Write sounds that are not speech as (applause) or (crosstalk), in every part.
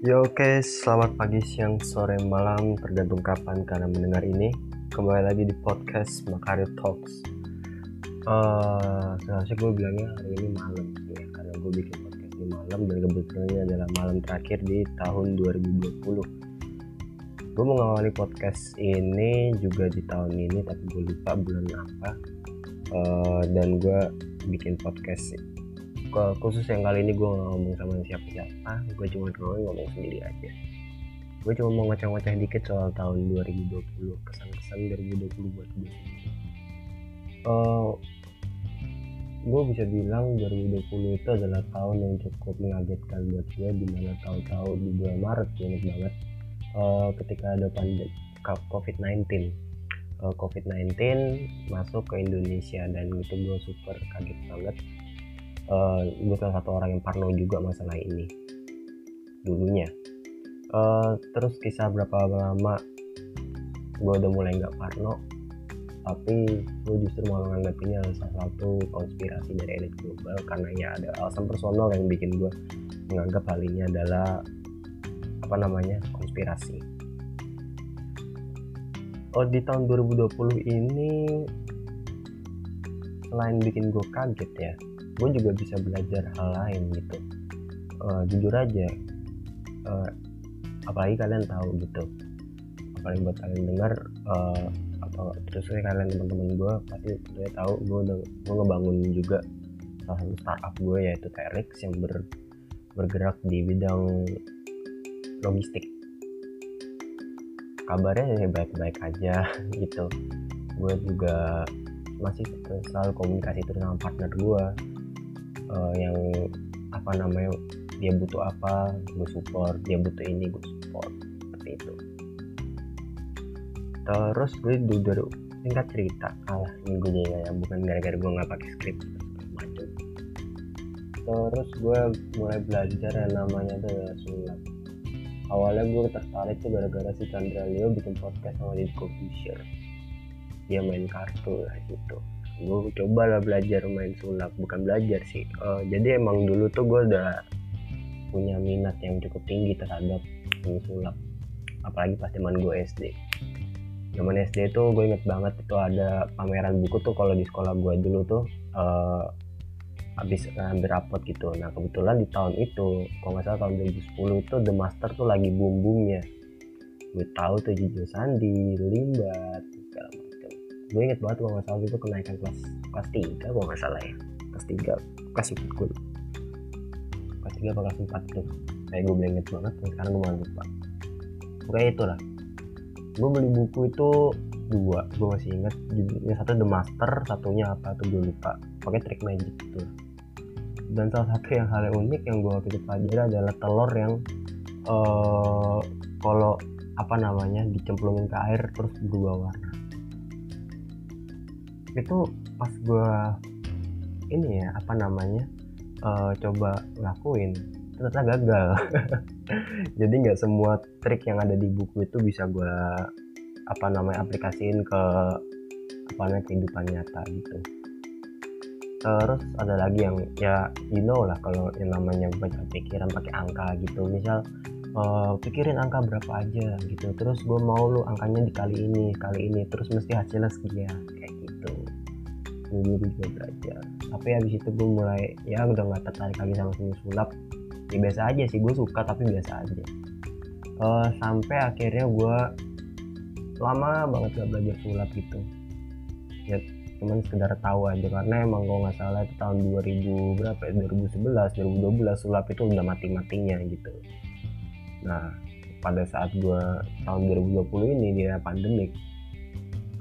Ya oke, selamat pagi, siang, sore, malam, tergantung kapan kalian mendengar ini. Kembali lagi di podcast Makario Talks. Uh, seharusnya gue bilangnya hari ini malam ya, karena gue bikin podcast di malam dan kebetulan ini adalah malam terakhir di tahun 2020. Gue mau ngawali podcast ini juga di tahun ini, tapi gue lupa bulan apa. Uh, dan gue bikin podcast khusus yang kali ini gue ngomong sama siapa-siapa gue cuma ngomong ngomong sendiri aja. Gue cuma mau ngoceh-ngoceh dikit soal tahun 2020 kesan-kesan 2020 buat gue uh, gue bisa bilang 2020 itu adalah tahun yang cukup mengagetkan buat gue di mana tahu-tahu di bulan Maret inget banget. Uh, ketika ada pandemi COVID-19 uh, COVID-19 masuk ke Indonesia dan itu gue super kaget banget uh, eh, gue salah satu orang yang parno juga masalah ini. Dulunya. Uh, terus kisah berapa lama gue udah mulai nggak parno tapi gue justru malah menganggapnya salah satu konspirasi dari elit global karena ya ada alasan personal yang bikin gue menganggap hal ini adalah apa namanya konspirasi. Oh di tahun 2020 ini selain bikin gue kaget ya gue juga bisa belajar hal lain gitu. Uh, jujur aja uh, apalagi kalian tahu gitu. Apalagi buat kalian dengar uh, atau terus kalian teman-teman gue pasti tentunya tahu gue udah gue ngebangun juga salah satu startup gue yaitu Terix yang ber, bergerak di bidang logistik. Kabarnya ya baik-baik aja (laughs) gitu. Gue juga masih selalu komunikasi terus sama partner gue uh, yang apa namanya dia butuh apa gue support dia butuh ini gue support seperti itu. Terus gue dulu singkat cerita kalah minggunya ya bukan gara-gara gue nggak pakai skrip terus gue mulai belajar yang namanya tuh ya sulap awalnya gue tertarik tuh gara-gara si Chandra Leo bikin podcast sama di Publisher dia main kartu lah gitu gue coba lah belajar main sulap bukan belajar sih. Uh, jadi emang dulu tuh gue udah punya minat yang cukup tinggi terhadap main sulap apalagi pas zaman gue SD zaman SD itu gue inget banget itu ada pameran buku tuh kalau di sekolah gue dulu tuh uh, habis hampir rapot gitu. Nah kebetulan di tahun itu kalau nggak salah tahun 2010 itu The Master tuh lagi boom boomnya gue tahu tuh Jijo Sandi, Limbat, segala gue inget banget kalau nggak salah itu kenaikan kelas kelas tiga kalau nggak salah ya. Kelas tiga kelas empat gue kelas tiga apa kelas empat tuh. Kayak gue inget banget sekarang gue malah lupa. Pokoknya itulah. Gue beli buku itu dua gue masih inget yang satu The Master satunya apa tuh gue lupa. Pakai trick magic gitu dan salah satu yang hal yang unik yang gue waktu itu pelajari adalah telur yang uh, kalau apa namanya dicemplungin ke air terus berubah warna itu pas gue ini ya apa namanya uh, coba lakuin ternyata gagal. (laughs) Jadi nggak semua trik yang ada di buku itu bisa gue apa namanya aplikasiin ke apa namanya kehidupan nyata gitu. Terus ada lagi yang ya you know lah kalau yang namanya baca pikiran pakai angka gitu. Misal uh, pikirin angka berapa aja gitu. Terus gue mau lu angkanya dikali ini kali ini. Terus mesti hasilnya sekian kayak dulu juga belajar tapi habis itu gue mulai ya udah nggak tertarik lagi sama seni sulap. Ya biasa aja sih gue suka tapi biasa aja. Uh, sampai akhirnya gue lama banget gak belajar sulap gitu. Ya cuman sekedar tahu aja karena emang gue nggak salah itu tahun 2000 berapa ya? 2011 2012 sulap itu udah mati-matinya gitu. Nah pada saat gue tahun 2020 ini dia pandemik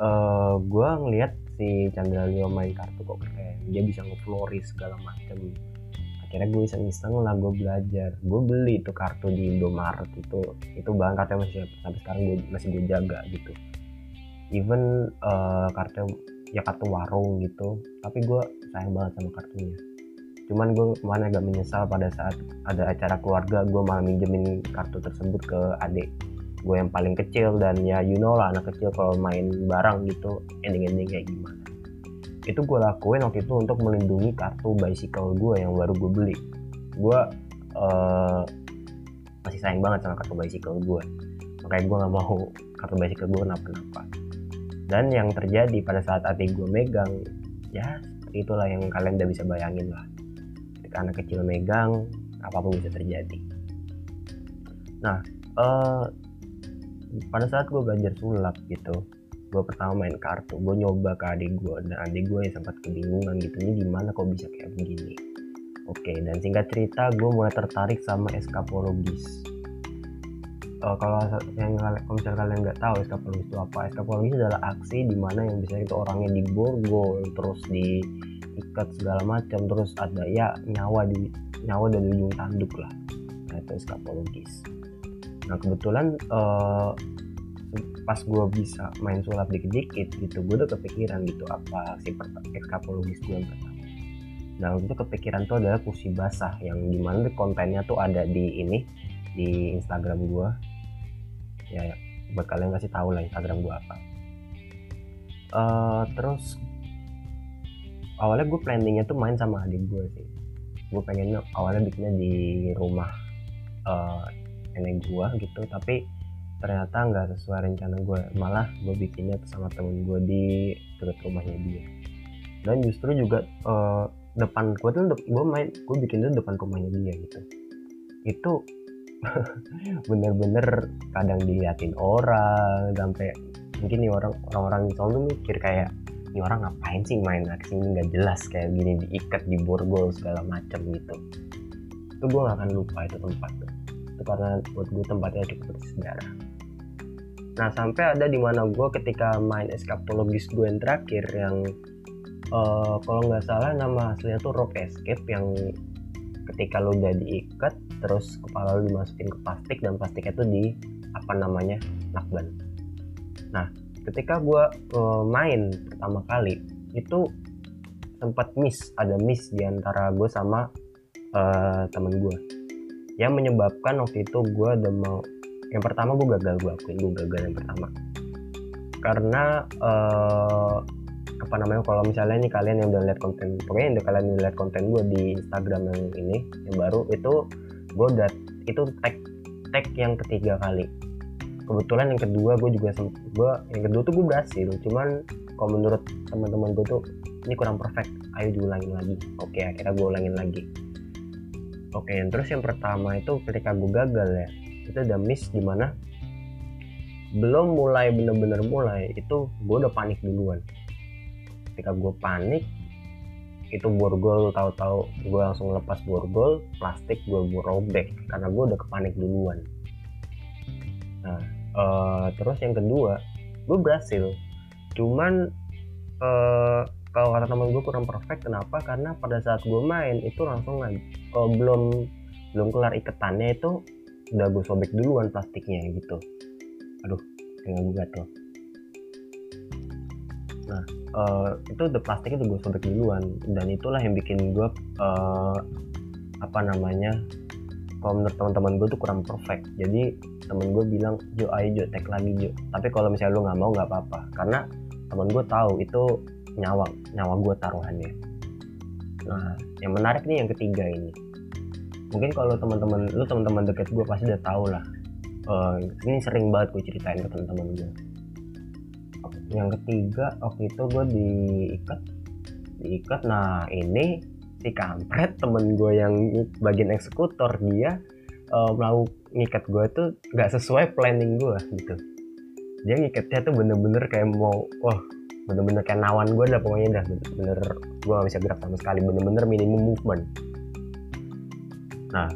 uh, gue ngelihat si Chandra Leo main kartu kok keren dia bisa ngefloris segala macam akhirnya gue iseng-iseng lah gue belajar. Gue beli itu kartu di Indomaret itu. Itu bahan kartu masih sampai sekarang gue masih gue jaga gitu. Even uh, kartu ya kartu warung gitu. Tapi gue sayang banget sama kartunya. Cuman gue kemarin agak menyesal pada saat ada acara keluarga gue malah minjemin kartu tersebut ke adik gue yang paling kecil dan ya you know lah anak kecil kalau main barang gitu ending-ending kayak gimana. Itu gue lakuin waktu itu untuk melindungi kartu bicycle gue yang baru gue beli. Gue uh, masih sayang banget sama kartu bicycle gue. Makanya gue nggak mau kartu bicycle gue kenapa-napa. Dan yang terjadi pada saat adik gue megang ya itulah yang kalian udah bisa bayangin lah. Ketika anak kecil megang apa pun bisa terjadi. Nah uh, pada saat gue belajar sulap gitu gue pertama main kartu gue nyoba ke adik gue dan adik gue yang sempat kebingungan gitu ini gimana kok bisa kayak begini? Oke dan singkat cerita gue mulai tertarik sama eskapologis uh, kalau yang kalau misalnya kalian nggak tahu eskapologis itu apa eskapologis adalah aksi di mana yang bisa itu orangnya diborgol terus diikat segala macam terus ada ya nyawa di nyawa dari ujung tanduk lah. Nah, itu eskapologis nah kebetulan uh, pas gue bisa main sulap dikit-dikit gitu gue udah kepikiran gitu apa si ekskapologis gue yang pertama dan itu kepikiran tuh adalah kursi basah yang di mana kontennya tuh ada di ini di Instagram gue ya, ya buat kalian kasih tahu lah Instagram gue apa. Uh, terus awalnya gue planningnya tuh main sama adik gue sih. Gue pengennya awalnya bikinnya di rumah uh, nenek gue gitu tapi ternyata nggak sesuai rencana gue malah gue bikinnya sama temen gue di dekat rumahnya dia. Dan justru juga uh, depan gue tuh gue main gue bikin tuh depan rumahnya dia gitu. Itu (laughs) bener-bener kadang diliatin orang sampai mungkin nih orang orang-orang di tuh mikir kayak ini orang ngapain sih main aksi ini? Nggak jelas kayak gini diikat di borgol segala macam gitu. Itu gue gak akan lupa itu tempat tuh itu karena buat gue tempatnya cukup bersejarah nah sampai ada di mana gue ketika main eskapologis gue yang terakhir yang uh, kalau nggak salah nama aslinya tuh rope escape yang ketika lo udah diikat terus kepala lo dimasukin ke plastik dan plastiknya tuh di apa namanya lakban nah ketika gue uh, main pertama kali itu sempat miss ada miss di antara gue sama uh, temen gue yang menyebabkan waktu itu gue udah mau yang pertama gue gagal gue akuin gue gagal yang pertama. Karena uh, apa namanya kalau misalnya ini kalian yang udah lihat konten pokoknya yang udah kalian udah lihat konten gue di Instagram yang ini yang baru itu gue udah itu tag tag yang ketiga kali. Kebetulan yang kedua gue juga gue yang kedua tuh gue berhasil cuman kalau menurut teman-teman gue tuh ini kurang perfect. Ayo diulangin lagi. Oke akhirnya gue ulangin lagi oke yang terus yang pertama itu ketika gue gagal ya itu udah miss di mana belum mulai bener-bener mulai itu gue udah panik duluan. Ketika gue panik itu borgol tahu-tahu gue langsung lepas borgol plastik gue robek karena gue udah kepanik duluan. Nah uh, terus yang kedua gue berhasil. Cuman uh, kalau kata teman gue kurang perfect kenapa? Karena pada saat gue main itu langsung uh, belum belum kelar iketannya itu udah gue sobek duluan plastiknya gitu. Aduh tinggal gue gatel nah uh, itu the plastik itu gue sobek duluan. Dan itulah yang bikin gue uh, apa namanya kalau menurut teman-teman gue tuh kurang perfect. Jadi temen gue bilang Jo ayo Jo tag lagi Jo. Tapi kalau misalnya lu nggak mau nggak apa-apa. Karena temen gue tahu itu nyawa nyawa gue taruhannya. Nah yang menarik nih yang ketiga ini. Mungkin kalau teman-teman lu teman-teman deket gue pasti udah tahu lah. Uh, ini sering banget gue ceritain ke teman-teman gue yang ketiga waktu itu gue diikat. Diikat nah ini si kampret temen gue yang bagian eksekutor dia uh, mau ngikat gue tuh nggak sesuai planning gue gitu. Dia ngikatnya tuh bener-bener kayak mau wah bener-bener kayak nawan gue lah pokoknya dah. Bener-bener gue gak bisa gerak sama sekali. Bener-bener minimum movement. Nah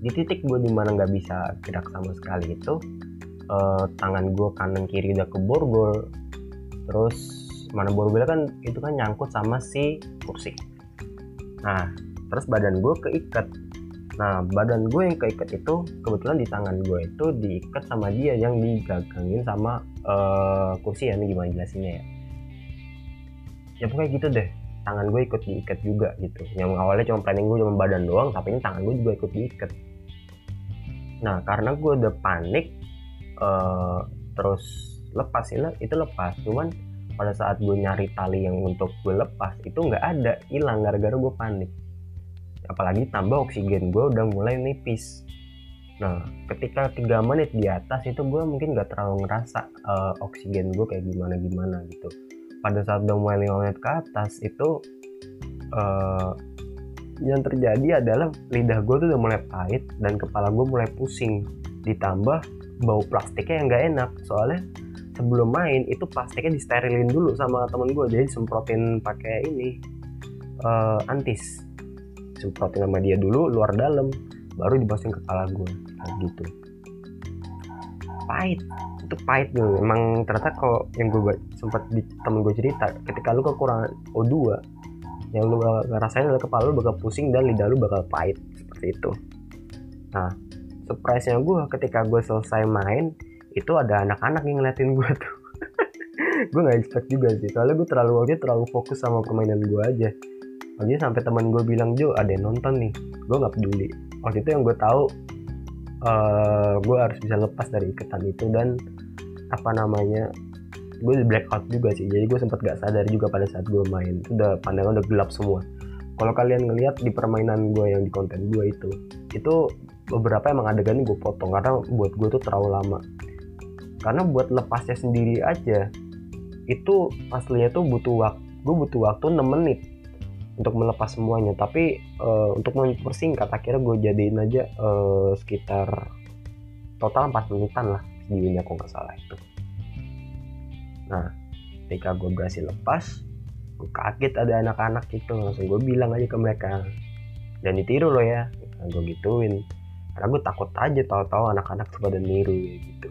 di titik gue di mana nggak bisa gerak sama sekali itu uh, tangan gue kanan kiri udah ke borgol terus mana borgolnya kan itu kan nyangkut sama si kursi. Nah terus badan gue keikat nah badan gue yang keikat itu kebetulan di tangan gue itu diikat sama dia yang digagangin sama uh, kursi ya ini gimana jelasinnya ya? Ya pokoknya gitu deh. Tangan gue ikut diikat juga gitu. Yang awalnya cuma planning gue cuma badan doang tapi ini tangan gue juga ikut diikat. Nah karena gue udah panik uh, terus lepas itu itu lepas. Cuman pada saat gue nyari tali yang untuk gue lepas itu nggak ada. Hilang gara-gara gue panik apalagi tambah oksigen gue udah mulai nipis. Nah ketika tiga menit di atas itu gue mungkin gak terlalu ngerasa uh, oksigen gue kayak gimana gimana gitu. Pada saat udah mulai lima menit ke atas itu uh, yang terjadi adalah lidah gue tuh udah mulai pahit dan kepala gue mulai pusing. Ditambah bau plastiknya yang gak enak. Soalnya sebelum main itu plastiknya disterilin dulu sama temen gue jadi semprotin pakai ini uh, antis semprotin sama dia dulu luar dalam. Baru dipasang kepala gue kayak gitu. Pahit. Itu pahit gue emang ternyata kalau yang gue sempat di temen gue cerita ketika lu kekurangan O2 yang lu ngerasain adalah kepala lu bakal pusing dan lidah lu bakal pahit. Seperti itu. Nah surprise nya gue ketika gue selesai main itu ada anak-anak yang ngeliatin gue tuh. (laughs) Gue nggak expect juga sih. Soalnya gue terlalu waktu terlalu fokus sama permainan gue aja waktu sampai teman gue bilang Jo ada yang nonton nih. Gue nggak peduli. Waktu itu yang gue tahu uh, gue harus bisa lepas dari ikatan itu dan apa namanya gue blackout juga sih. Jadi gue sempat gak sadar juga pada saat gue main. Itu udah pandangan udah gelap semua. Kalau kalian ngelihat di permainan gue yang di konten gue itu itu beberapa emang adegan gue potong karena buat gue tuh terlalu lama. Karena buat lepasnya sendiri aja itu aslinya tuh butuh waktu gue butuh waktu 6 menit untuk melepas semuanya. Tapi uh, untuk mempersingkat akhirnya gue jadiin aja uh, sekitar total 4 menitan lah videonya kok nggak salah itu. Nah ketika gue berhasil lepas gue kaget ada anak-anak itu langsung gue bilang aja ke mereka. Dan ditiru loh ya nah, gue gituin. Karena gue takut aja tahu-tahu anak-anak tuh pada niru gitu.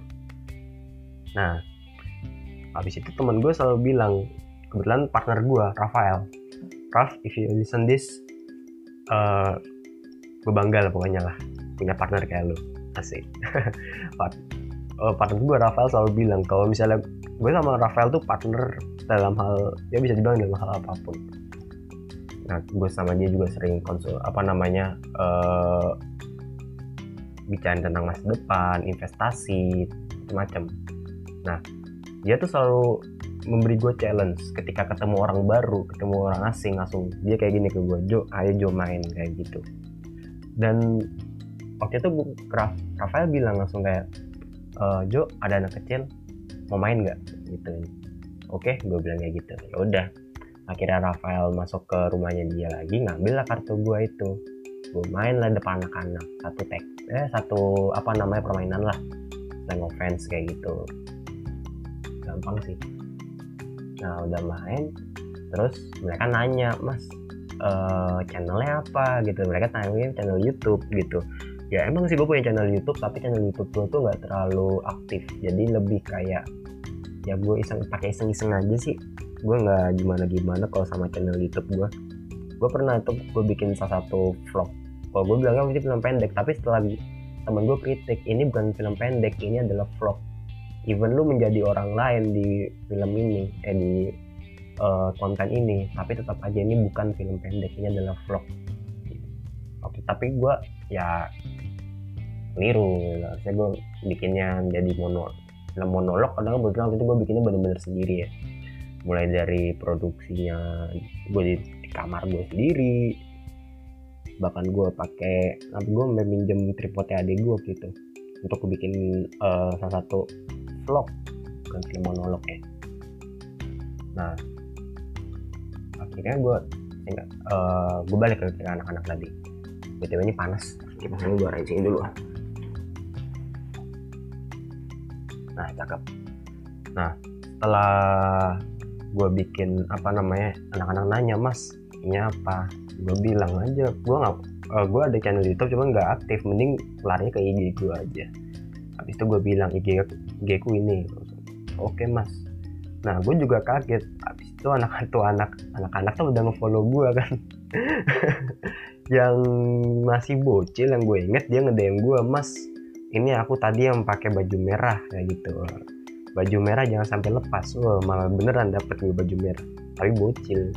Nah habis itu teman gue selalu bilang kebetulan partner gue Rafael Raf if you listen this uh, gue bangga lah pokoknya lah punya partner kayak lu. Asik. (laughs) Uh, partner gue Rafael selalu bilang kalau misalnya gue sama Rafael tuh partner dalam hal ya bisa dibilang dalam hal apa pun. Nah gue sama dia juga sering konsul apa namanya uh, bicara tentang masa depan investasi macam nah dia tuh selalu memberi gue challenge. Ketika ketemu orang baru ketemu orang asing langsung dia kayak gini ke gue Jo ayo Jo main kayak gitu. Dan waktu itu Rafael bilang langsung kayak e, Jo ada anak kecil mau main nggak? Gitu. Oke gue bilang kayak gitu. Ya udah. Akhirnya Rafael masuk ke rumahnya dia lagi ngambil lah kartu gue itu. Gue main lah depan anak-anak. Satu tek eh satu apa namanya permainan lah. Slang offense kayak gitu. Gampang sih nah udah main terus mereka nanya mas uh, channelnya apa? Gitu. Mereka tanya channel YouTube gitu. Ya emang sih gue punya channel YouTube tapi channel YouTube gue tuh nggak terlalu aktif. Jadi lebih kayak ya gue iseng pakai iseng-iseng aja sih. Gue nggak gimana gimana kalau sama channel YouTube gue gue pernah itu gue bikin salah satu vlog. Kalau gue bilang itu film pendek tapi setelah temen gue kritik ini bukan film pendek ini adalah vlog even lu menjadi orang lain di film ini eh di uh, konten ini tapi tetap aja ini bukan film pendek ini adalah vlog. Oke tapi gue ya keliru. Saya gue bikinnya jadi mono film monolog kadang kebetulan itu gue bikinnya bener-bener sendiri ya. Mulai dari produksinya gue di, di kamar gue sendiri bahkan gue pakai apa gue meminjam tripodnya adik gue gitu untuk bikin uh, salah satu vlog bukan film monolog ya. Nah akhirnya gue uh, eh, gue balik ke anak-anak tadi. Btw ini panas. Kipas ini gue rancing dulu. Nah cakep. Nah setelah gue bikin apa namanya anak-anak nanya mas ini apa? Gue bilang aja gue nggak uh, gue ada channel YouTube cuman nggak aktif. Mending larinya ke IG gue aja. Habis itu gue bilang IG IG ku ini. Oke mas. Nah gue juga kaget. Habis itu anak (laughs) itu anak anak-anak tuh udah ngefollow gue kan. (laughs) Yang masih bocil yang gue inget dia ngedem gue mas ini aku tadi yang pakai baju merah kayak gitu. Baju merah jangan sampai lepas. Wah malah beneran dapet gue baju merah. Tapi bocil.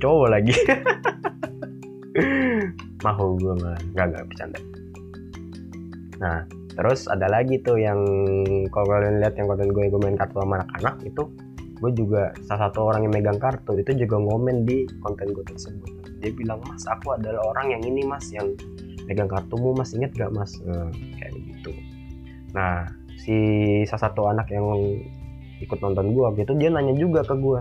Cowok lagi. Mau gue mah nggak nggak bercanda. Nah terus ada lagi tuh yang kalau kalian lihat yang konten gue gue main kartu sama anak-anak itu gue juga salah satu orang yang megang kartu itu juga ngomen di konten gue tersebut. Dia bilang mas aku adalah orang yang ini mas yang pegang kartumu mas. Inget gak mas? Nah, kayak gitu. Nah si salah satu anak yang ikut nonton gue gitu dia nanya juga ke gue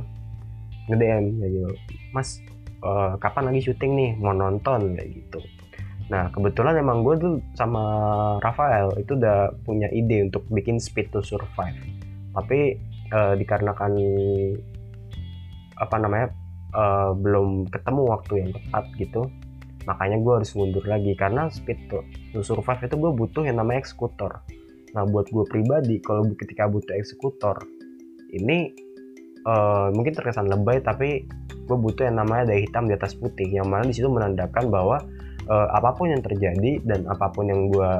nge DM ya gitu. Mas uh, kapan lagi syuting nih? Mau nonton? Kayak gitu nah kebetulan emang gue tuh sama Rafael itu udah punya ide untuk bikin Speed to Survive. Tapi uh, dikarenakan apa namanya uh, belum ketemu waktu yang tepat gitu makanya gue harus mundur lagi. Karena speed to, to survive itu gue butuh yang namanya eksekutor. Nah buat gue pribadi kalau ketika butuh eksekutor ini uh, mungkin terkesan lebay tapi gue butuh yang namanya daya hitam di atas putih yang mana di situ menandakan bahwa uh, apa pun yang terjadi dan apa pun yang gue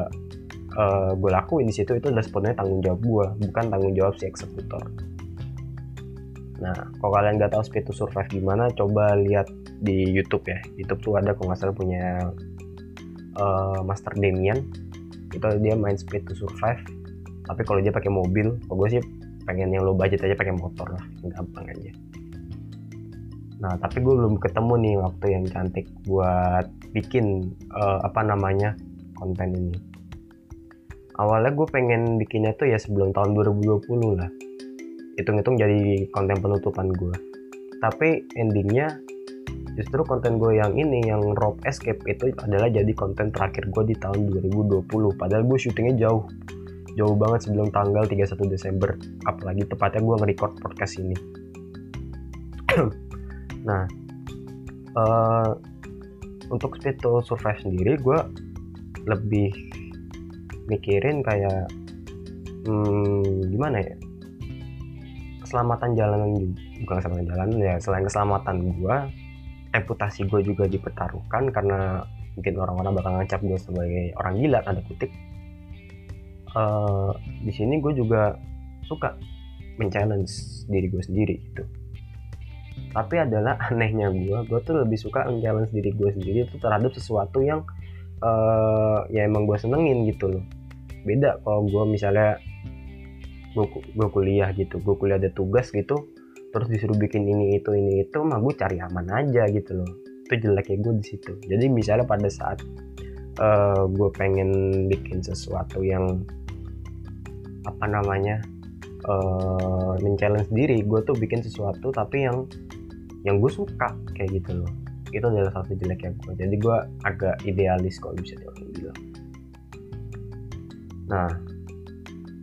uh, gue lakuin di situ itu adalah sepenuhnya tanggung jawab gue bukan tanggung jawab si eksekutor Nah, kalau kalian nggak tahu Speed to Survive gimana, coba lihat di YouTube ya. YouTube tuh ada kalau nggak salah punya uh, Master Damian. Itu dia main Speed to Survive. Tapi kalau dia pakai mobil, kalau gue sih pengen yang low budget aja pakai motor lah, gampang aja. Nah, tapi gue belum ketemu nih waktu yang cantik buat bikin uh, apa namanya konten ini. Awalnya gue pengen bikinnya tuh ya sebelum tahun 2020 lah. Hitung-hitung jadi konten penutupan gue tapi endingnya justru konten gue yang ini yang Rob Escape itu adalah jadi konten terakhir gue di tahun 2020 padahal gue syutingnya jauh. Jauh banget sebelum tanggal 31 Desember. Apalagi tepatnya gue nge-record podcast ini. (clears throat) Nah uh, untuk to Survive sendiri gue lebih mikirin kayak hmm, gimana ya? Keselamatan jalanan bukan keselamatan jalanan ya selain keselamatan gue reputasi gue juga dipertaruhkan karena mungkin orang-orang bakal ngecap gue sebagai orang gila tanda kutip. Uh, di sini gue juga suka men-challenge diri gue sendiri gitu tapi adalah (laughs) anehnya gue gue tuh lebih suka men-challenge diri gue sendiri itu terhadap sesuatu yang uh, ya emang gue senengin gitu loh. Beda kalau gue misalnya gue kuliah gitu gue kuliah ada tugas gitu terus disuruh bikin ini itu ini itu mah gue cari aman aja gitu loh. Itu jeleknya gue di situ. Jadi misalnya pada saat uh, gue pengen bikin sesuatu yang apa namanya uh, men-challenge diri gue tuh bikin sesuatu tapi yang yang gue suka kayak gitu loh. Itu adalah satu jeleknya gue jadi gue agak idealis kalau bisa dibilang nah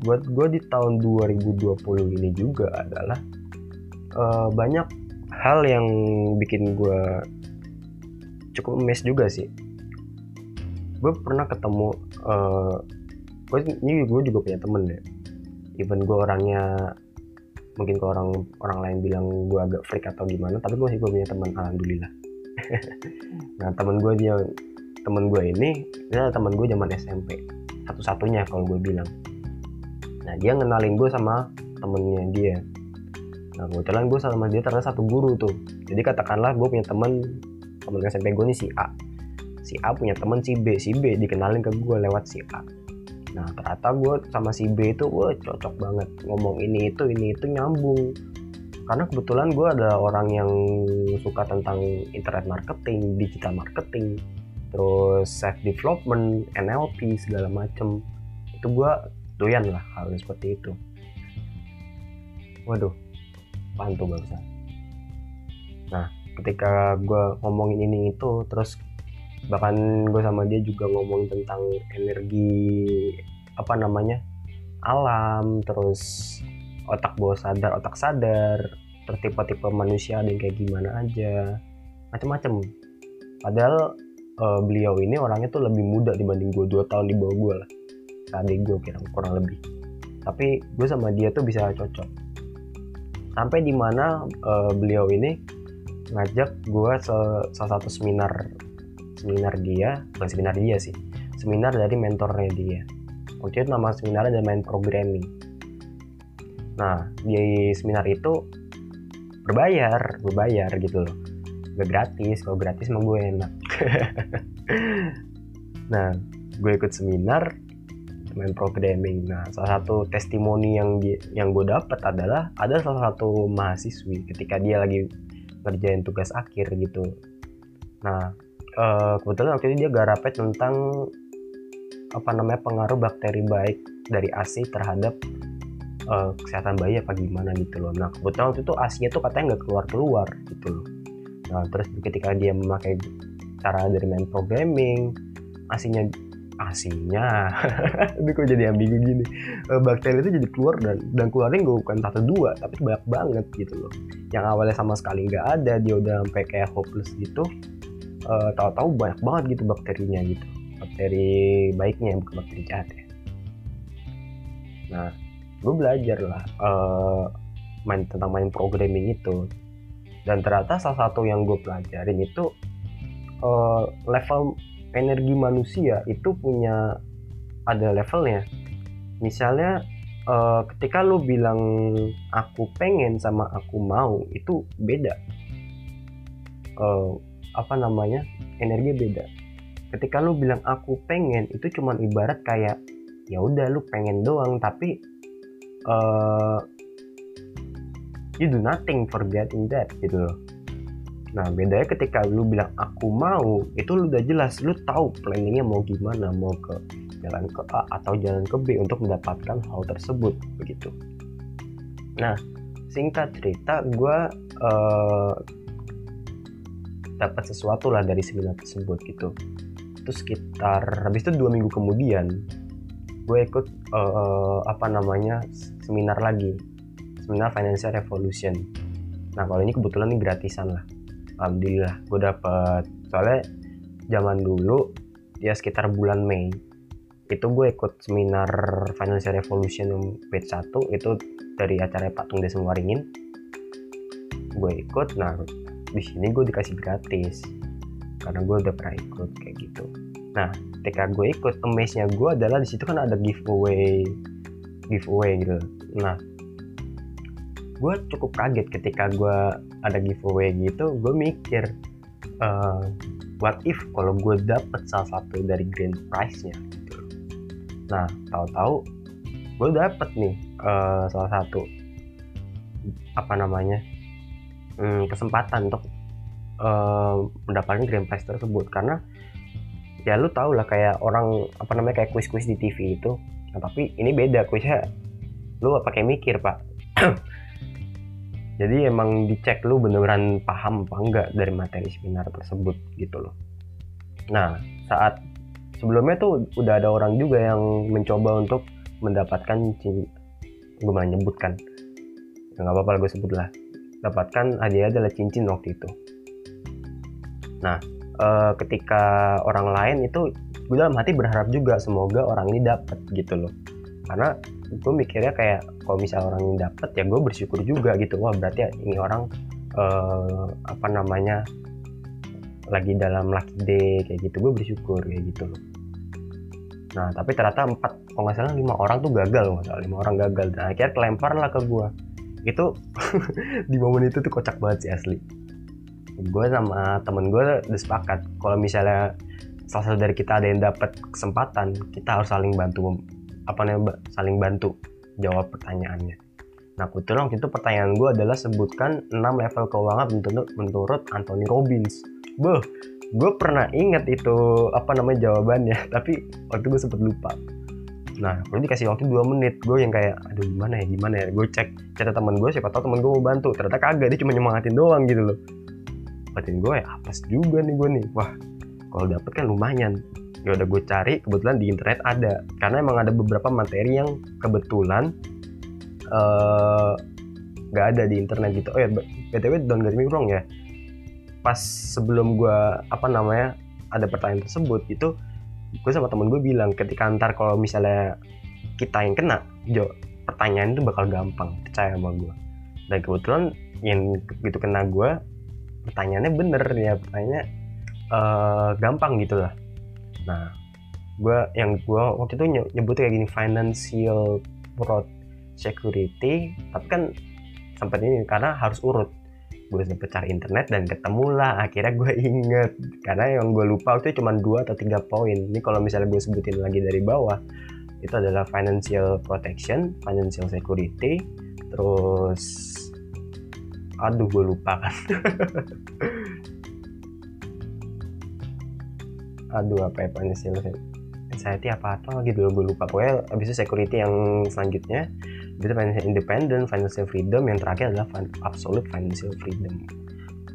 buat gue di tahun 2020 ini juga adalah uh, banyak hal yang bikin gue cukup mes juga sih. Gue pernah ketemu uh, gue ini gue juga punya temen ya. Even gue orangnya mungkin ke orang orang lain bilang gue agak freak atau gimana tapi gue sih gue punya teman alhamdulillah. Nah temen gue dia temen gue ini adalah temen gue zaman SMP satu-satunya kalau gue bilang. Nah dia ngenalin gue sama temennya dia. Nah kebetulan gue sama dia ternyata satu guru tuh. Jadi katakanlah gue punya temen temen SMP gue nih si A. Si A punya temen si B. Si B dikenalin ke gue lewat si A nah ternyata gue sama si B itu gue cocok banget ngomong ini itu ini itu nyambung. Karena kebetulan gue ada orang yang suka tentang internet marketing digital marketing terus self development NLP segala macem. Itu gue doyan lah hal seperti itu. Waduh pantu bangsa nah ketika gue ngomongin ini itu terus bahkan gue sama dia juga ngomong tentang energi apa namanya alam terus otak bawah sadar otak sadar terus tipe-tipe manusia yang kayak gimana aja macem-macem. Padahal uh, beliau ini orangnya tuh lebih muda dibanding gue dua tahun di bawah gue lah. Adik gue kira kurang lebih. Tapi gue sama dia tuh bisa cocok. Sampai di mana uh, beliau ini ngajak gue salah satu seminar seminar dia bukan seminar dia sih seminar dari mentornya dia waktu itu nama seminarnya adalah main programming nah di seminar itu berbayar berbayar gitu loh gak gratis kalau gratis mah gue enak (laughs) nah gue ikut seminar main programming. Nah, salah satu testimoni yang di, yang gue dapat adalah ada salah satu mahasiswi ketika dia lagi ngerjain tugas akhir gitu. Nah, uh, kebetulan waktu itu dia garapnya tentang apa namanya pengaruh bakteri baik dari ASI terhadap uh, kesehatan bayi apa gimana gitu loh. Nah kebetulan waktu itu ASInya tuh katanya nggak keluar keluar gitu loh. Nah terus ketika dia memakai cara dari main programming, ASInya asinya ini (laughs) kok jadi ambigu gini uh, bakteri itu jadi keluar dan dan keluarnya nggak bukan satu dua tapi banyak banget gitu loh yang awalnya sama sekali nggak ada dia udah sampai kayak hopeless gitu uh, tahu-tahu banyak banget gitu bakterinya gitu. Bakteri baiknya bukan bakteri jahat ya. Nah gue belajar lah uh, main tentang main programming itu. Dan ternyata salah satu yang gue pelajarin itu uh, level energi manusia itu punya ada levelnya. Misalnya uh, ketika lu bilang aku pengen sama aku mau itu beda. Uh, apa namanya energi beda. Ketika lu bilang aku pengen itu cuman ibarat kayak ya udah lu pengen doang tapi uh, you do nothing for getting that gitu loh. Nah bedanya ketika lu bilang aku mau itu lu udah jelas lu tahu planningnya mau gimana mau ke jalan ke A atau jalan ke B untuk mendapatkan hal tersebut begitu. Nah singkat cerita gue uh, dapat sesuatu lah dari seminar tersebut gitu. Itu sekitar habis itu dua minggu kemudian gue ikut uh, apa namanya seminar lagi. Seminar financial revolution. Nah kalau ini kebetulan ini gratisan lah. Alhamdulillah gue dapet. Soalnya zaman dulu ya sekitar bulan Mei itu gue ikut seminar financial revolution yang batch 1 itu dari acara Pak Tung Desa Waringin. Gue ikut nah di sini gue dikasih gratis. Karena gue udah pernah ikut kayak gitu. Nah ketika gue ikut amaze-nya gue adalah di situ kan ada giveaway. Giveaway gitu. Nah gue cukup kaget ketika gue ada giveaway gitu gue mikir uh, what if kalau gue dapet salah satu dari grand prize-nya gitu. nah tahu-tahu gue dapet nih uh, salah satu apa namanya hmm, kesempatan untuk uh, mendapatkan grand prize tersebut. Karena ya lu tau lah kayak orang apa namanya kayak kuis-kuis di TV itu. Nah, tapi ini beda kuisnya lu pakai mikir pak. (clears throat) Jadi emang dicek lu beneran paham apa enggak dari materi seminar tersebut gitu loh. Nah saat sebelumnya tuh udah ada orang juga yang mencoba untuk mendapatkan gue malah nyebutkan. Ya nggak apa-apa gue sebut lah dapatkan hadiah adalah cincin waktu itu. Nah uh, ketika orang lain itu gue dalam hati berharap juga semoga orang ini dapat gitu loh. Karena gue mikirnya kayak kalau misalnya orang ini dapat ya gue bersyukur juga gitu. Wah berarti ini orang uh, apa namanya lagi dalam lucky day kayak gitu. Gue bersyukur kayak gitu loh. Nah tapi ternyata empat kalau nggak salah lima orang tuh gagal nggak lima orang gagal. Dan akhirnya kelempar lah ke gue itu (laughs) di momen itu tuh kocak banget sih asli. Gue sama temen gue udah sepakat kalau misalnya salah satu dari kita ada yang dapat kesempatan kita harus saling bantu apa namanya saling bantu jawab pertanyaannya. Nah kebetulan waktu itu pertanyaan gue adalah sebutkan 6 level keuangan menurut, menurut Anthony Robbins. Beuh, gue pernah inget itu apa namanya jawabannya. (laughs) Tapi waktu gue sempet lupa nah kalau dikasih waktu 2 menit. Gue yang kayak aduh gimana ya gimana ya? Gue cek cerita teman gue siapa tahu teman gue mau bantu. Ternyata kagak dia cuma nyemangatin doang gitu loh. Batin gue ya apa juga nih gue nih. Wah kalau dapet kan lumayan. Ya udah gue cari kebetulan di internet ada. Karena emang ada beberapa materi yang kebetulan uh, ada di internet gitu. Oh ya btw don't get me wrong ya. Pas sebelum gue apa namanya ada pertanyaan tersebut itu gue sama temen gue bilang ketika antar kalau misalnya kita yang kena jo pertanyaan itu bakal gampang percaya sama gue dan kebetulan yang gitu kena gue pertanyaannya bener ya pertanyaannya uh, gampang gitu lah. Nah gue yang gue waktu itu nyebut kayak gini financial fraud security tapi kan sempat ini karena harus urut gue cari internet dan ketemu lah akhirnya gue inget. Karena yang gue lupa itu cuma dua atau tiga poin. Ini kalau misalnya gue sebutin lagi dari bawah itu adalah financial protection financial security terus aduh gue lupa kan. (laughs) Aduh apa ya financial anxiety apa apa lagi dulu gue lupa. Pokoknya abis itu security yang selanjutnya itu financial independent financial freedom yang terakhir adalah absolute financial freedom.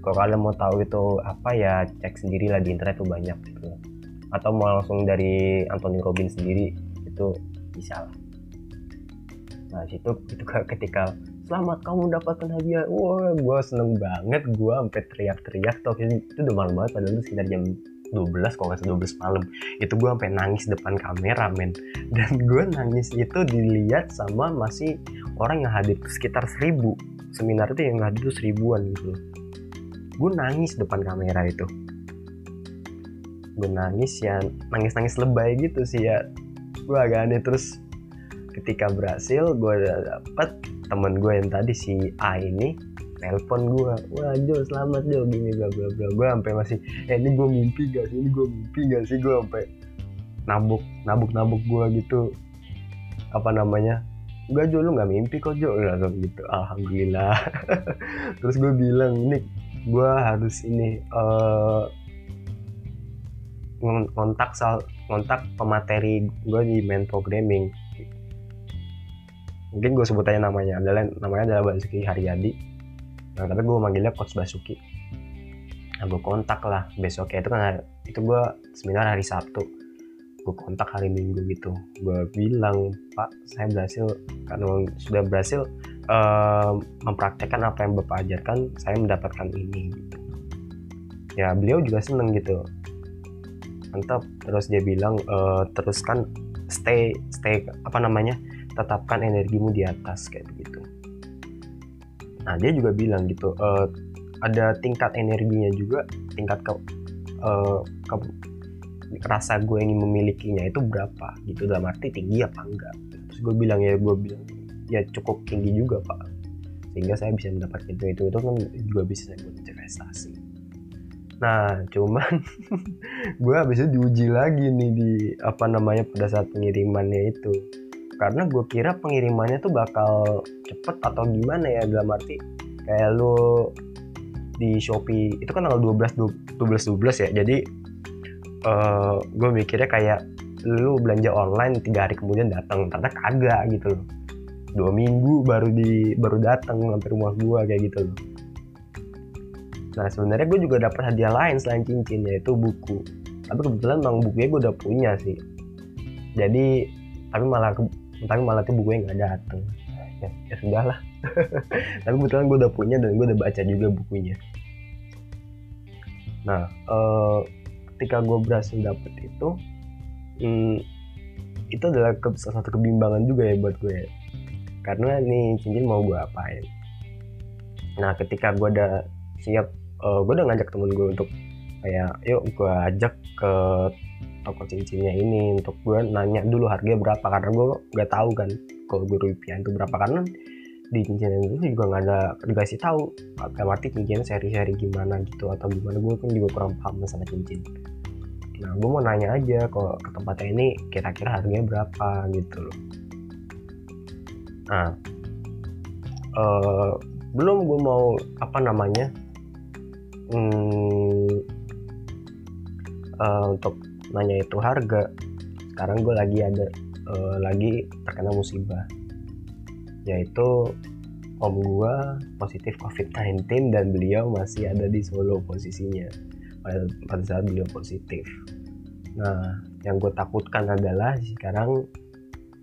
Kalau kalian mau tahu itu apa ya cek sendiri lah di internet tuh banyak gitu. Atau mau langsung dari Anthony Robbins sendiri itu bisa lah. Nah situ itu ketika selamat kamu dapatkan hadiah. Wah gue seneng banget gue sampai teriak-teriak tuh itu udah malam banget padahal itu sekitar jam 12 kalau nggak salah 12 malam. Itu gue sampai nangis depan kamera men. Dan gue nangis itu dilihat sama masih orang yang hadir sekitar seribu. Seminar itu yang hadir tuh seribuan gitu gue nangis depan kamera itu. Gue nangis ya nangis nangis lebay gitu sih ya. Gue agak aneh. Terus ketika berhasil gue dapet temen gue yang tadi si A ini telepon gue wah Jo selamat Jo. Gini bla bla bla. Gue sampai masih eh ini gue mimpi gak sih? Ini gue mimpi gak sih? Gue sampai nabuk nabuk nabuk gue gitu. Apa namanya? Enggak Jo lu gak mimpi kok Jo. Langsung gitu alhamdulillah. (laughs) Terus gue bilang ini gue harus ini uh, ngontak soal ngontak pemateri gue di main programming. Mungkin gue sebut aja namanya adalah namanya adalah Basuki Haryadi nah tapi gue manggilnya coach Basuki. Nah gue kontak lah besoknya itu kan itu gue seminar hari Sabtu. Gue kontak hari Minggu gitu. Gue bilang Pak saya berhasil. Karena sudah berhasil uh, mempraktekkan apa yang bapak ajarkan saya mendapatkan ini gitu. ya beliau juga seneng gitu. Mantap. Terus dia bilang uh, teruskan stay stay apa namanya tetapkan energimu di atas kayak begitu nah dia juga bilang gitu uh, ada tingkat energinya juga tingkat ke, uh, ke rasa gue ingin memilikinya itu berapa gitu. Dalam arti tinggi apa enggak. Terus gue bilang ya gue bilang ya cukup tinggi juga pak. Sehingga saya bisa mendapatkan itu itu itu kan juga bisa saya buat investasi. Nah cuman (laughs) gue habis itu diuji lagi nih di apa namanya pada saat pengirimannya itu karena gue kira pengirimannya tuh bakal cepet atau gimana ya dalam arti kayak lu di Shopee itu kan tanggal 12 12 12 ya. Jadi uh, eh, gue mikirnya kayak lu belanja online tiga hari kemudian datang ternyata kagak gitu loh. Dua minggu baru di baru datang sampai rumah gua kayak gitu loh. Nah sebenarnya gue juga dapat hadiah lain selain cincin yaitu buku. Tapi kebetulan bang bukunya gue udah punya sih. Jadi tapi malah tapi malah tuh bukunya nggak datang ya, ya sudah lah (laughs) tapi kebetulan gue udah punya dan gue udah baca juga bukunya. Nah eh, ketika gue berhasil dapet itu hmm, itu adalah ke, salah satu kebimbangan juga ya buat gue karena nih cincin mau gue apain? Nah ketika gue udah siap uh, eh, gue udah ngajak temen gue untuk kayak yuk gue ajak ke toko cincinnya ini untuk gue nanya dulu harganya berapa karena gue nggak tahu kan kalau gue rupiah itu berapa. Karena di cincin itu juga nggak ada dikasih tahu dalam arti cincin seri-seri gimana gitu atau gimana gue kan juga kurang paham masalah cincin. Nah gue mau nanya aja kalau ke tempatnya ini kira-kira harganya berapa gitu loh. Nah uh, belum gue mau apa namanya hmm, uh, untuk nanya itu harga. Sekarang gue lagi ada uh, lagi terkena musibah. Yaitu om gue positif covid-19 dan beliau masih ada di Solo posisinya. Pada, pada saat beliau positif. Nah yang gue takutkan adalah sekarang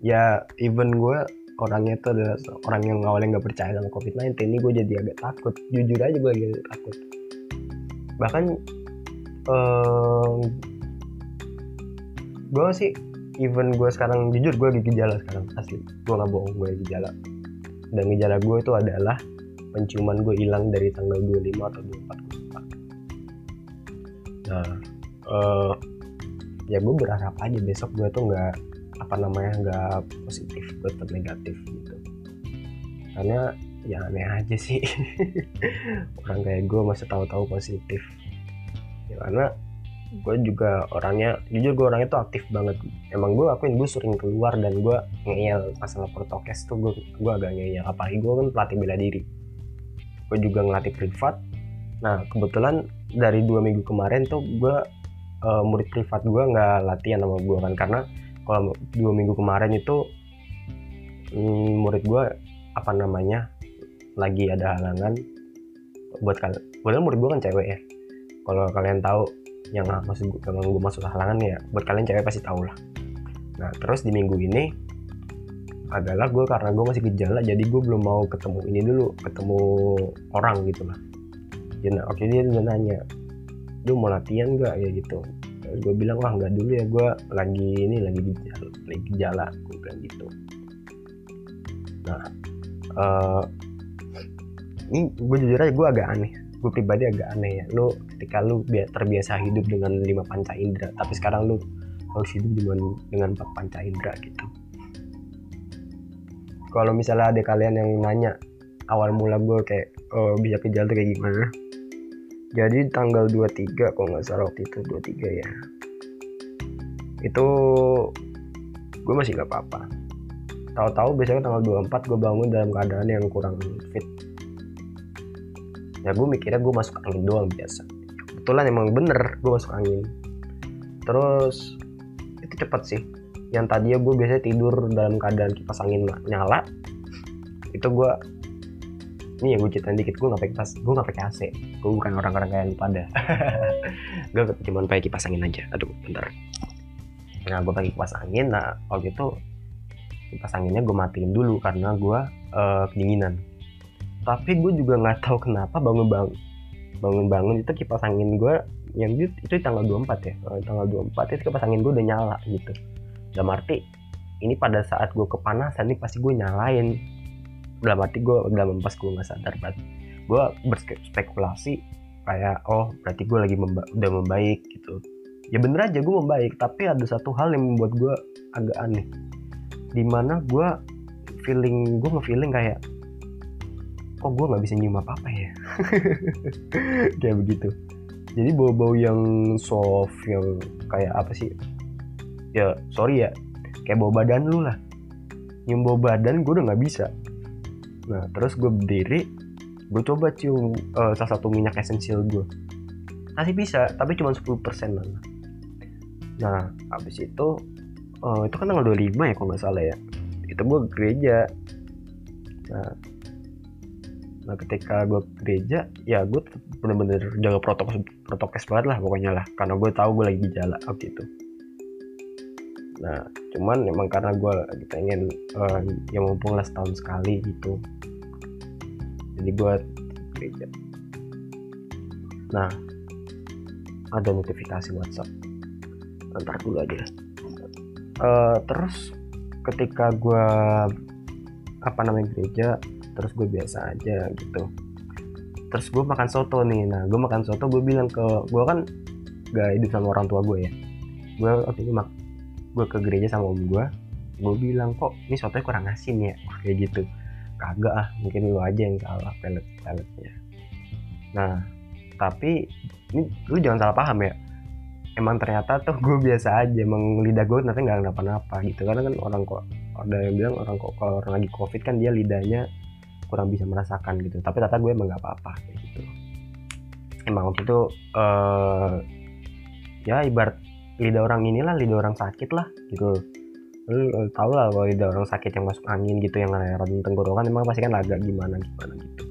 ya even gue orangnya tuh adalah orang yang awalnya nggak percaya sama COVID-19 ini gue jadi agak takut. Jujur aja gue lagi takut. Bahkan um, gue sih even gue sekarang jujur gue lagi gejala sekarang asli. Gue nggak bohong gue gejala. Dan gejala gue itu adalah penciuman gue hilang dari tanggal 25 atau 24 nah uh, ya gue berharap aja besok gue tuh nggak apa namanya nggak positif tetap negatif gitu. Karena ya aneh aja sih. (laughs) Orang kayak gue masih tahu-tahu positif. Ya karena gue juga orangnya jujur gue orangnya tuh aktif banget. Emang gue akuin gue sering keluar dan gue ngeyel masalah protokes tuh gue gue agak ngeyel. Apalagi gue kan pelatih bela diri. Gue juga ngelatih privat. Nah kebetulan dari dua minggu kemarin tuh gue uh, murid privat gue nggak latihan sama gue kan. Karena kalau dua minggu kemarin itu um, murid gue apa namanya lagi ada halangan buat kalian padahal murid gue kan cewek ya. Kalau kalian tahu yang maksud gue kalau gue masuk halangan ya buat kalian cewek pasti tahu lah. Nah terus di minggu ini adalah gue karena gue masih gejala jadi gue belum mau ketemu ini dulu ketemu orang gitu lah. Nah, oke dia udah nanya lu mau latihan gak ya gitu. Gue bilang wah nggak dulu ya gue lagi ini lagi gejala lagi gejala gue bilang gitu. Nah uh, ini gue jujur aja gue agak aneh. Gue pribadi agak aneh ya. Lu ketika lu terbiasa hidup dengan lima panca indera tapi sekarang lu harus hidup dengan dengan empat panca indera gitu. Kalau misalnya ada kalian yang nanya awal mula gue kayak oh, bisa ke jalan tuh kayak gimana? Jadi tanggal 23 kalau nggak salah waktu itu 23 ya. Itu gue masih nggak apa-apa. Tahu-tahu biasanya tanggal 24 gue bangun dalam keadaan yang kurang fit. Ya gue mikirnya gue masuk angin doang biasa kebetulan emang bener gue masuk angin. Terus itu cepet sih. Yang tadinya gue biasanya tidur dalam keadaan kipas angin nyala. Itu gue ini ya gue ceritain dikit gue nggak pakai kipas gue nggak pakai AC gue bukan orang-orang kayak lu pada. (laughs) Gue cuma pakai kipas angin aja. Aduh bentar. Nah gue pakai kipas angin. Nah waktu itu kipas anginnya gue matiin dulu karena gue uh, kedinginan. Tapi gue juga nggak tahu kenapa bangun bangun bangun bangun itu kipas angin gue yang itu, itu tanggal 24 ya. Tanggal 24 itu kipas angin gue udah nyala gitu. Dalam arti ini pada saat gue kepanasan ini pasti gue nyalain. Dalam arti gue dalam pas gue nggak sadar banget. Gue berspekulasi kayak oh berarti gue lagi memba udah membaik gitu. Ya bener aja gue membaik tapi ada satu hal yang membuat gue agak aneh. Di mana gue feeling gue nge-feeling kayak kok gue nggak bisa nyium apa apa ya? (laughs) Kayak begitu. Jadi bau-bau yang soft yang kayak apa sih? Ya sorry ya. Kayak bawa badan lu lah. Nyium bawa badan gue udah nggak bisa. Nah terus gue berdiri gue coba cium uh, salah satu minyak esensial gue masih bisa tapi cuma 10% lah. Nah habis itu uh, itu kan tanggal 25 ya kalau nggak salah ya. Itu gue gereja. Nah nah ketika gue ke gereja ya gue bener-bener jaga protokol protokol banget lah pokoknya lah. Karena gue tahu gue lagi gejala waktu itu. Nah cuman emang karena gue lagi pengen uh, ya mumpung lah setahun sekali gitu. Jadi gue gereja. Nah ada notifikasi WhatsApp. Ntar dulu aja. Uh, terus ketika gue apa namanya gereja terus gue biasa aja gitu. Terus gue makan soto nih. Nah gue makan soto gue bilang ke gue kan gak hidup sama orang tua gue ya. Gue waktu itu mak gue ke gereja sama om gue gue bilang kok ini sotonya kurang asin ya? Kayak gitu. Kagak ah mungkin lu aja yang salah pelet peletnya. Nah tapi ini lu jangan salah paham ya. Emang ternyata tuh gue biasa aja emang lidah gue nanti nggak kenapa-napa gitu. Karena kan orang kok ada yang bilang orang kok kalau orang lagi covid kan dia lidahnya kurang bisa merasakan gitu. Tapi ternyata gue emang nggak apa-apa kayak gitu. Emang waktu itu uh, ya ibarat lidah orang inilah lidah orang sakit lah gitu. Lu tau lah kalau lidah orang sakit yang masuk angin gitu yang aeron tenggorokan emang pasti kan agak gimana gimana gitu.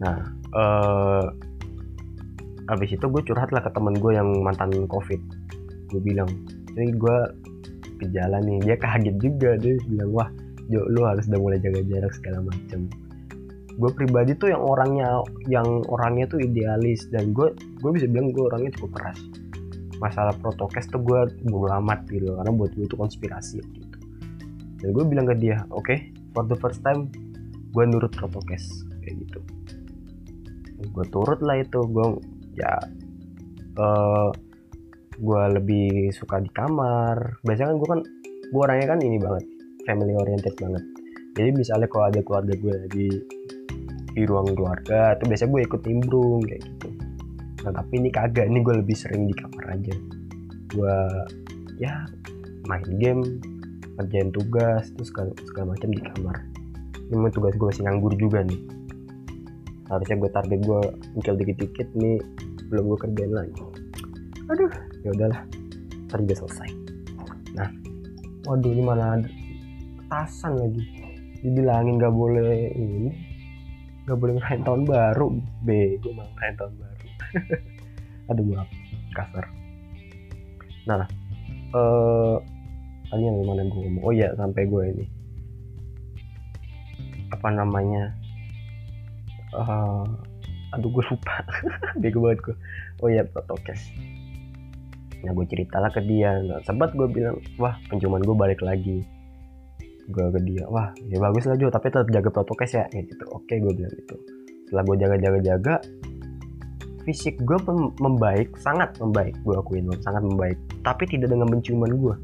Nah uh, abis itu gue curhat lah ke temen gue yang mantan covid. Gue bilang ini gue gejala nih. Dia kaget juga dia bilang wah lu harus udah mulai jaga jarak segala macem. Gue pribadi tuh yang orangnya yang orangnya tuh idealis dan gue gue bisa bilang gue orangnya cukup keras. Masalah protokes tuh gue bodo amat gitu karena buat gue itu konspirasi gitu dan gue bilang ke dia oke okay, for the first time gue nurut protokes kayak gitu. Gue turut lah itu gue ya uh, gue lebih suka di kamar. Biasanya kan gue kan gue orangnya kan ini banget family oriented banget. Jadi misalnya kalau ada keluarga gue di di ruang keluarga itu biasanya gue ikut nimbrung kayak gitu. Nah tapi ini kagak ini gue lebih sering di kamar aja. Gue ya main game kerjain tugas terus segala, segala macam di kamar. Ini tugas gue masih nganggur juga nih. Harusnya gue target gue mikir dikit-dikit nih belum gue kerjain lagi. Aduh ya udahlah udah selesai. Nah waduh ini mana ada tasan lagi. Dibilangin gak boleh ini gak boleh ngerayain tahun baru. Bego mah ngerayain tahun baru. (laughs) Aduh maaf kasar. Nah eh tadi yang mana gue ngomong. Oh iya sampai gue ini. Apa namanya? Uh, aduh gue lupa. (laughs) Bego banget gue oh iya protokes nah gue ceritalah ke dia. Nah, sempat gue bilang wah penciuman gue balik lagi gue ke dia wah ya bagus lah Jo tapi tetap jaga protokes ya, gitu. Oke gue bilang gitu. Setelah gue jaga-jaga-jaga fisik gue membaik sangat membaik. Gue akuin sangat membaik. Tapi tidak dengan penciuman gue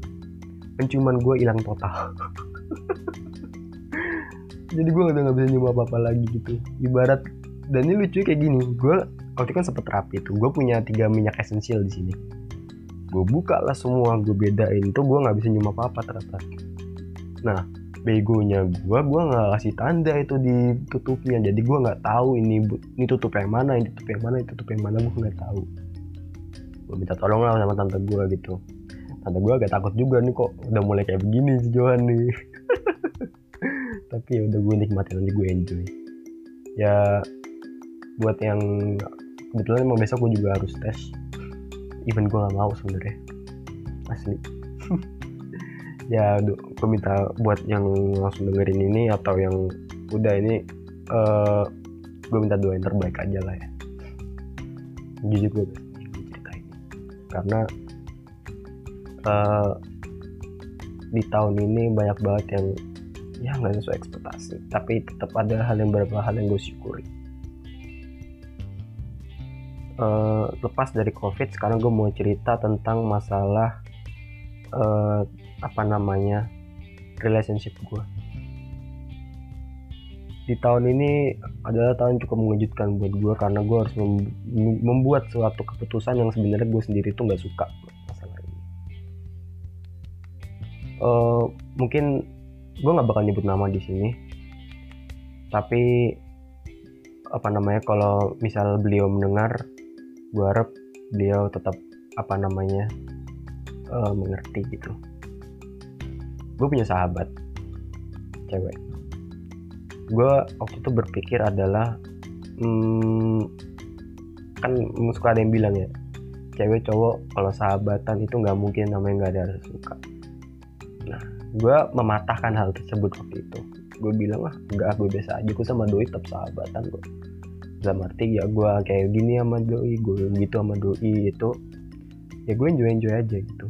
penciuman gue hilang total. (laughs) Jadi gue udah gak bisa nyoba apa-apa lagi gitu. Ibarat dan ini lucu kayak gini. Gue waktu kan sempet terapi tuh. Gue punya tiga minyak esensial di sini. Gue buka lah semua gue bedain. Tuh gue nggak bisa nyoba apa apa ternyata nah begonya gue gue nggak kasih tanda itu di tutupnya. Jadi gue nggak tahu ini ini tutup yang mana ini tutup yang mana ini tutup yang mana gue nggak tahu. Gue minta tolong lah sama tante gue gitu. Tante gue agak takut juga nih kok udah mulai kayak begini si Johan nih. (laughs) Tapi ya udah gue nikmatin aja gue enjoy. Ya buat yang kebetulan emang besok gue juga harus tes. Even gue gak mau sebenarnya. Asli (laughs) ya gue minta buat yang langsung dengerin ini atau yang udah ini uh, gue minta doa yang terbaik aja lah ya. Jujur gue cerita ini karena uh, di tahun ini banyak banget yang ya nggak sesuai ekspektasi. Tapi tetap ada hal yang beberapa hal yang gue syukuri. Uh, lepas dari covid sekarang gue mau cerita tentang masalah uh, apa namanya relationship gue di tahun ini adalah tahun cukup mengejutkan buat gue karena gue harus membuat suatu keputusan yang sebenarnya gue sendiri tuh nggak suka masalah ini. Uh, mungkin gue nggak bakal nyebut nama di sini, tapi apa namanya kalau misal beliau mendengar gue harap beliau tetap apa namanya uh, mengerti gitu gue punya sahabat. Cewek. Gue waktu itu berpikir adalah hmm, kan suka ada yang bilang ya cewek cowok kalau sahabatan itu nggak mungkin namanya nggak ada rasa suka. Nah gue mematahkan hal tersebut waktu itu. Gue bilang lah enggak gue biasa aja. Gue sama doi tetap sahabatan gue dalam arti ya gue kayak gini sama doi gue gitu sama doi itu ya gue enjoy enjoy aja gitu.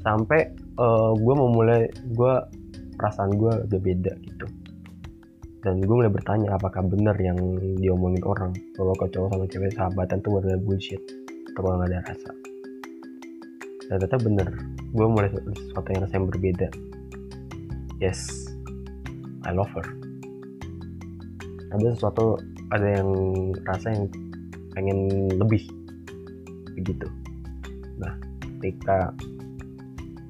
Sampai uh, eh, gue mau mulai gue perasaan gue agak beda gitu. Dan gue mulai bertanya apakah benar yang diomongin orang? Kalau cowok sama cewek sahabatan tuh adalah bullshit. Atau gak ada rasa. Dan ternyata bener gue mulai sesuatu yang rasanya berbeda. Yes. I love her. Ada sesuatu ada yang rasa yang pengen lebih. Begitu. Nah ketika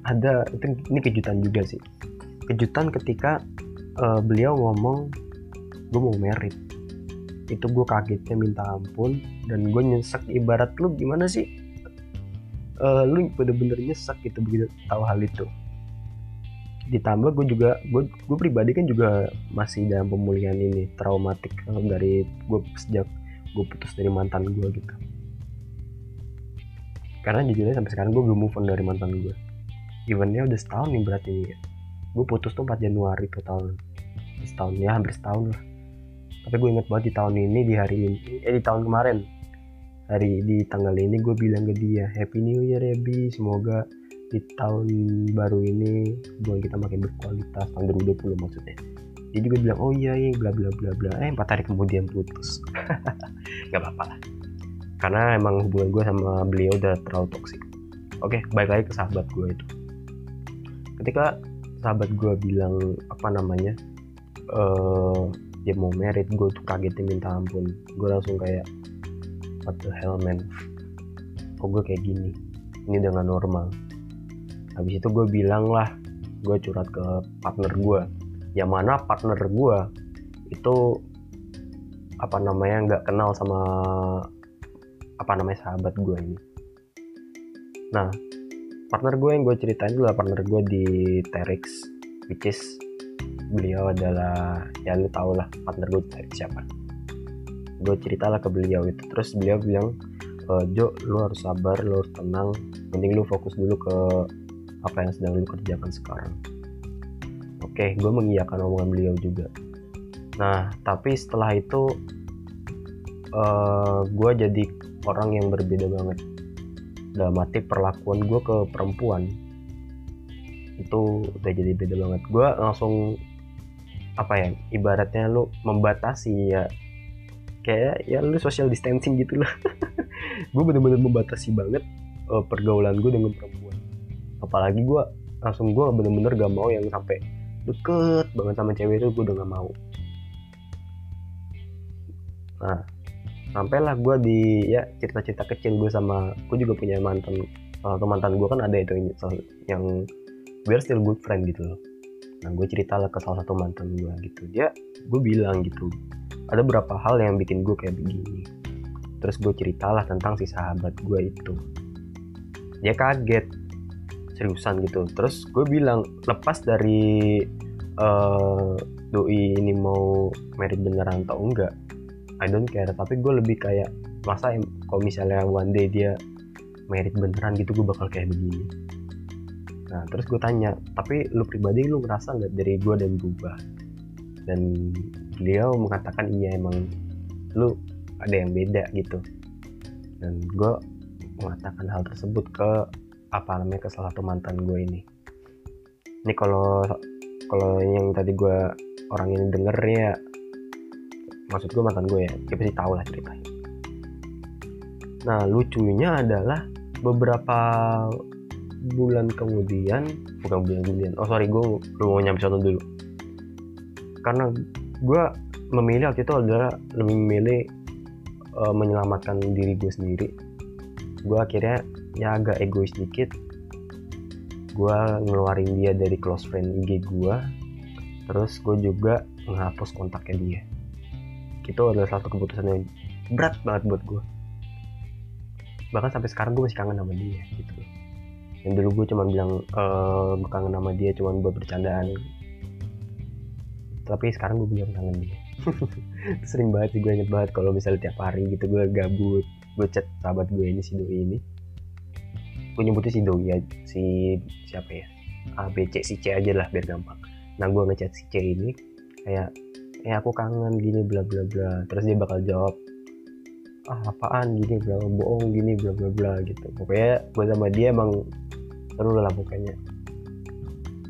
ada itu ini kejutan juga sih. Kejutan ketika uh, beliau ngomong gue mau merit. Itu gue kagetnya minta ampun dan gue nyesek ibarat lu gimana sih? Uh, lu bener-bener nyesek gitu begitu tahu hal itu. Ditambah gue juga gue gue pribadi kan juga masih dalam pemulihan ini traumatik dari gue sejak gue putus dari mantan gue gitu. Karena jujurnya sampai sekarang gue belum move on dari mantan gue eventnya udah setahun nih berarti. Gue putus tuh 4 Januari total. Setahun ya hampir setahun lah. Tapi gue inget banget di tahun ini di hari ini eh di tahun kemarin. Hari di tanggal ini gue bilang ke dia Happy New Year ya Bi semoga di tahun baru ini hubungan kita makin berkualitas tahun 2020 maksudnya. Jadi gue bilang oh iya iya bla bla bla bla. Eh empat hari kemudian putus. (laughs) Nggak apa-apa lah. Karena emang hubungan gue sama beliau udah terlalu toksik oke baik lagi ke sahabat gue itu ketika sahabat gue bilang apa namanya uh, dia mau merit gue tuh kagetnya minta ampun. Gue langsung kayak what the hell man? Kok gue kayak gini? Ini dengan normal. Habis itu gue bilang lah gue curhat ke partner gue yang mana partner gue itu apa namanya nggak kenal sama apa namanya sahabat gue ini. Nah partner gue yang gue ceritain dulu partner gue di Terix which is beliau adalah ya lu tau lah partner gue dari siapa. Gue ceritalah ke beliau itu terus beliau bilang e, Jo lu harus sabar lu harus tenang penting lu fokus dulu ke apa yang sedang lu kerjakan sekarang. Oke gue mengiyakan omongan beliau juga. Nah tapi setelah itu uh, eh, gue jadi orang yang berbeda banget dalam arti perlakuan gue ke perempuan. Itu udah jadi beda banget. Gue langsung apa ya ibaratnya lu membatasi ya kayak ya lu social distancing gitu lah. (laughs) Gue bener-bener membatasi banget uh, pergaulan gue dengan perempuan. Apalagi gue langsung gue bener-bener gak mau yang sampai deket banget sama cewek itu gue udah gak mau. Nah sampailah gue di ya cerita-cerita kecil gue sama gue juga punya mantan satu mantan gue kan ada itu yang we're still good friend gitu loh. Nah gue cerita lah ke salah satu mantan gue gitu. Dia gue bilang gitu ada beberapa hal yang bikin gue kayak begini. Terus gue ceritalah tentang si sahabat gue itu. Dia kaget seriusan gitu. Terus gue bilang lepas dari uh, doi ini mau merit beneran atau enggak I don't care tapi gue lebih kayak masa kalau misalnya one day dia merit beneran gitu gue bakal kayak begini. Nah terus gue tanya tapi lu pribadi lu ngerasa nggak dari gue dan berubah dan beliau mengatakan iya emang lu ada yang beda gitu. Dan gue mengatakan hal tersebut ke apa namanya ke salah satu mantan gue ini. Ini kalau kalau yang tadi gue orang ini denger ya maksud gue mantan gue ya dia pasti tahu lah ceritanya. Nah lucunya adalah beberapa bulan kemudian bukan bulan kemudian oh sorry gue belum mau nyampe sana dulu. Karena gue memilih waktu itu adalah lebih memilih uh, menyelamatkan diri gue sendiri. Gue akhirnya ya agak egois dikit gue ngeluarin dia dari close friend IG gue terus gue juga menghapus kontaknya dia itu adalah satu keputusan yang berat banget buat gue bahkan sampai sekarang gue masih kangen sama dia gitu. Yang dulu gue cuma bilang e, gue kangen sama dia cuma buat bercandaan. Tapi sekarang gue bener kangen dia. (laughs) Sering banget sih gue inget banget kalau misalnya tiap hari gitu gue gabut gue chat sahabat gue ini si doi ini. Gue nyebutnya si doi ya si siapa ya? A B si C aja lah biar gampang. Nah gue ngechat si C ini kayak ya aku kangen gini bla bla bla. Terus dia bakal jawab ah apaan gini bla bohong gini bla bla bla gitu. Pokoknya gue sama dia emang seru lah pokoknya.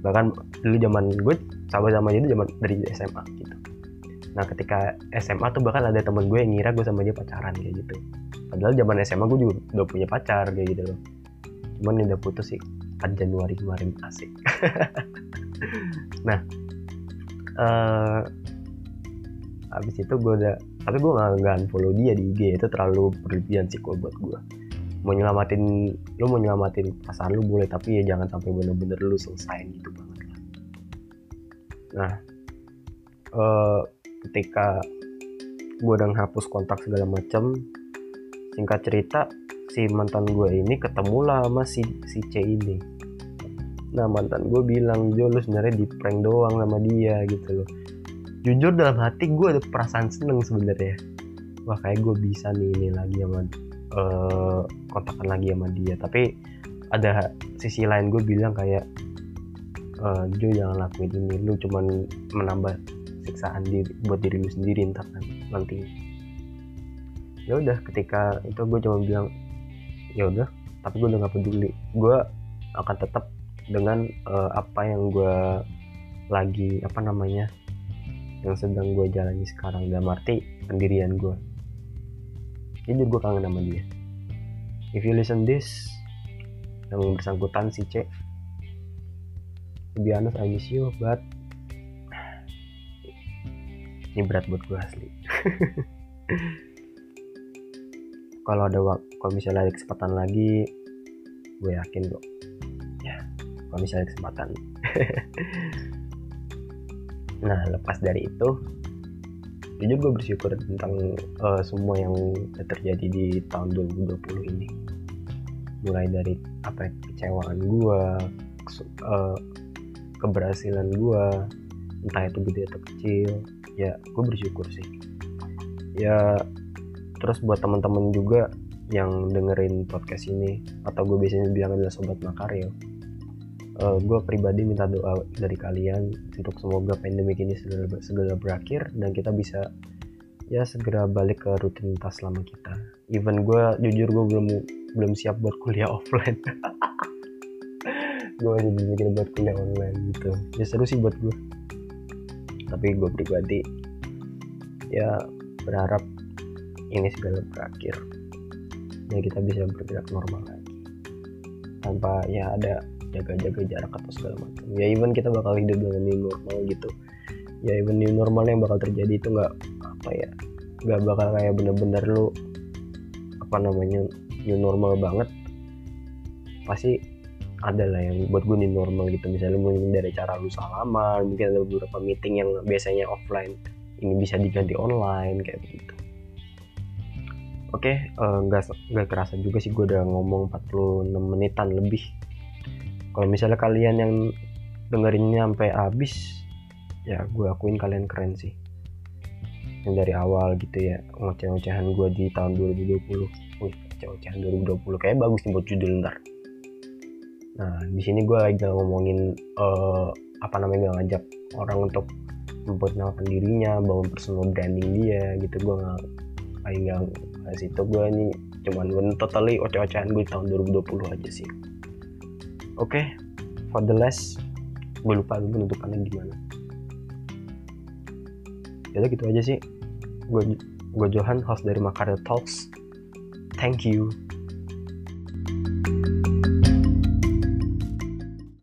Bahkan dulu zaman gue sahabat sama dia itu zaman dari SMA gitu. Nah ketika SMA tuh bahkan ada temen gue yang ngira gue sama dia pacaran kayak gitu. Padahal zaman SMA gue juga udah punya pacar kayak gitu loh. Cuman udah putus sih 4 Januari kemarin asik. (laughs) Nah uh, habis itu gue udah tapi gue gak, gak follow dia di IG itu terlalu berlebihan sih kalau buat gue mau nyelamatin lu mau nyelamatin perasaan lu boleh tapi ya jangan sampai bener-bener lu selesai gitu banget lah. Nah uh, ketika gue udah hapus kontak segala macam singkat cerita si mantan gue ini ketemu lah sama si si C ini. Nah mantan gue bilang Jo lu sebenarnya di prank doang sama dia gitu loh jujur dalam hati gue ada perasaan seneng sebenarnya. Wah kayak gue bisa nih ini lagi sama uh, kontakkan lagi sama dia. Tapi ada sisi lain gue bilang kayak uh, Jo jangan lakuin ini. Lu cuman menambah siksaan diri buat diri lu sendiri ntar nanti. Ya udah ketika itu gue cuma bilang ya udah tapi gue udah gak peduli. Gue akan tetap dengan uh, apa yang gue lagi apa namanya yang sedang gue jalani sekarang dalam arti pendirian gue jadi gue kangen sama dia. If you listen this yang bersangkutan si C to be honest I miss you but ini berat buat gue asli. (laughs) Kalau ada waktu kalau misalnya ada kesempatan lagi gue yakin kok. Ya kalau misalnya ada kesempatan (laughs) nah lepas dari itu jujur gue bersyukur tentang uh, semua yang terjadi di tahun 2020 ini. Mulai dari apa ya, kecewaan gue uh, keberhasilan gue entah itu gede atau kecil ya gue bersyukur sih. Ya terus buat teman-teman juga yang dengerin podcast ini atau gue biasanya bilang adalah sobat makaryo uh, gue pribadi minta doa dari kalian untuk semoga pandemi ini segera, segera berakhir dan kita bisa ya segera balik ke rutinitas lama kita. Even gue jujur gue belum belum siap buat kuliah (laughs) offline. Gue aja belum mikir buat kuliah online gitu. Ya seru sih buat gue tapi gue pribadi ya berharap ini segala berakhir. Ya kita bisa bergerak normal lagi. Tanpa ya ada jaga-jaga jarak atau segala macam. Ya even kita bakal hidup dengan new normal gitu. Ya even new normal yang bakal terjadi itu nggak apa ya nggak bakal kayak bener-bener lu apa namanya new normal banget. Pasti ada lah yang buat gue new normal gitu. Misalnya mungkin dari cara lu salaman mungkin ada beberapa meeting yang biasanya offline ini bisa diganti online kayak begitu oke eh, nggak uh, nggak kerasa juga sih gue udah ngomong 46 menitan lebih kalau misalnya kalian yang dengerinnya sampai habis ya gue akuin kalian keren sih. Yang dari awal gitu ya ngoceh-ngocehan gue di tahun 2020 wih ngoceh-ngocehan 2020 kayak bagus nih buat judul ntar. Nah di sini gue lagi ngomongin uh, apa namanya ngajak orang untuk memperkenalkan dirinya bangun personal branding dia gitu. Gue nggak kayak nggak situ gue ini cuman gue totally oceh-ocehan gue di tahun 2020 aja sih oke okay, for the last gue lupa gue penutupannya gimana. Ya gitu aja sih. Gue gue Johan host dari Makarya Talks. Thank you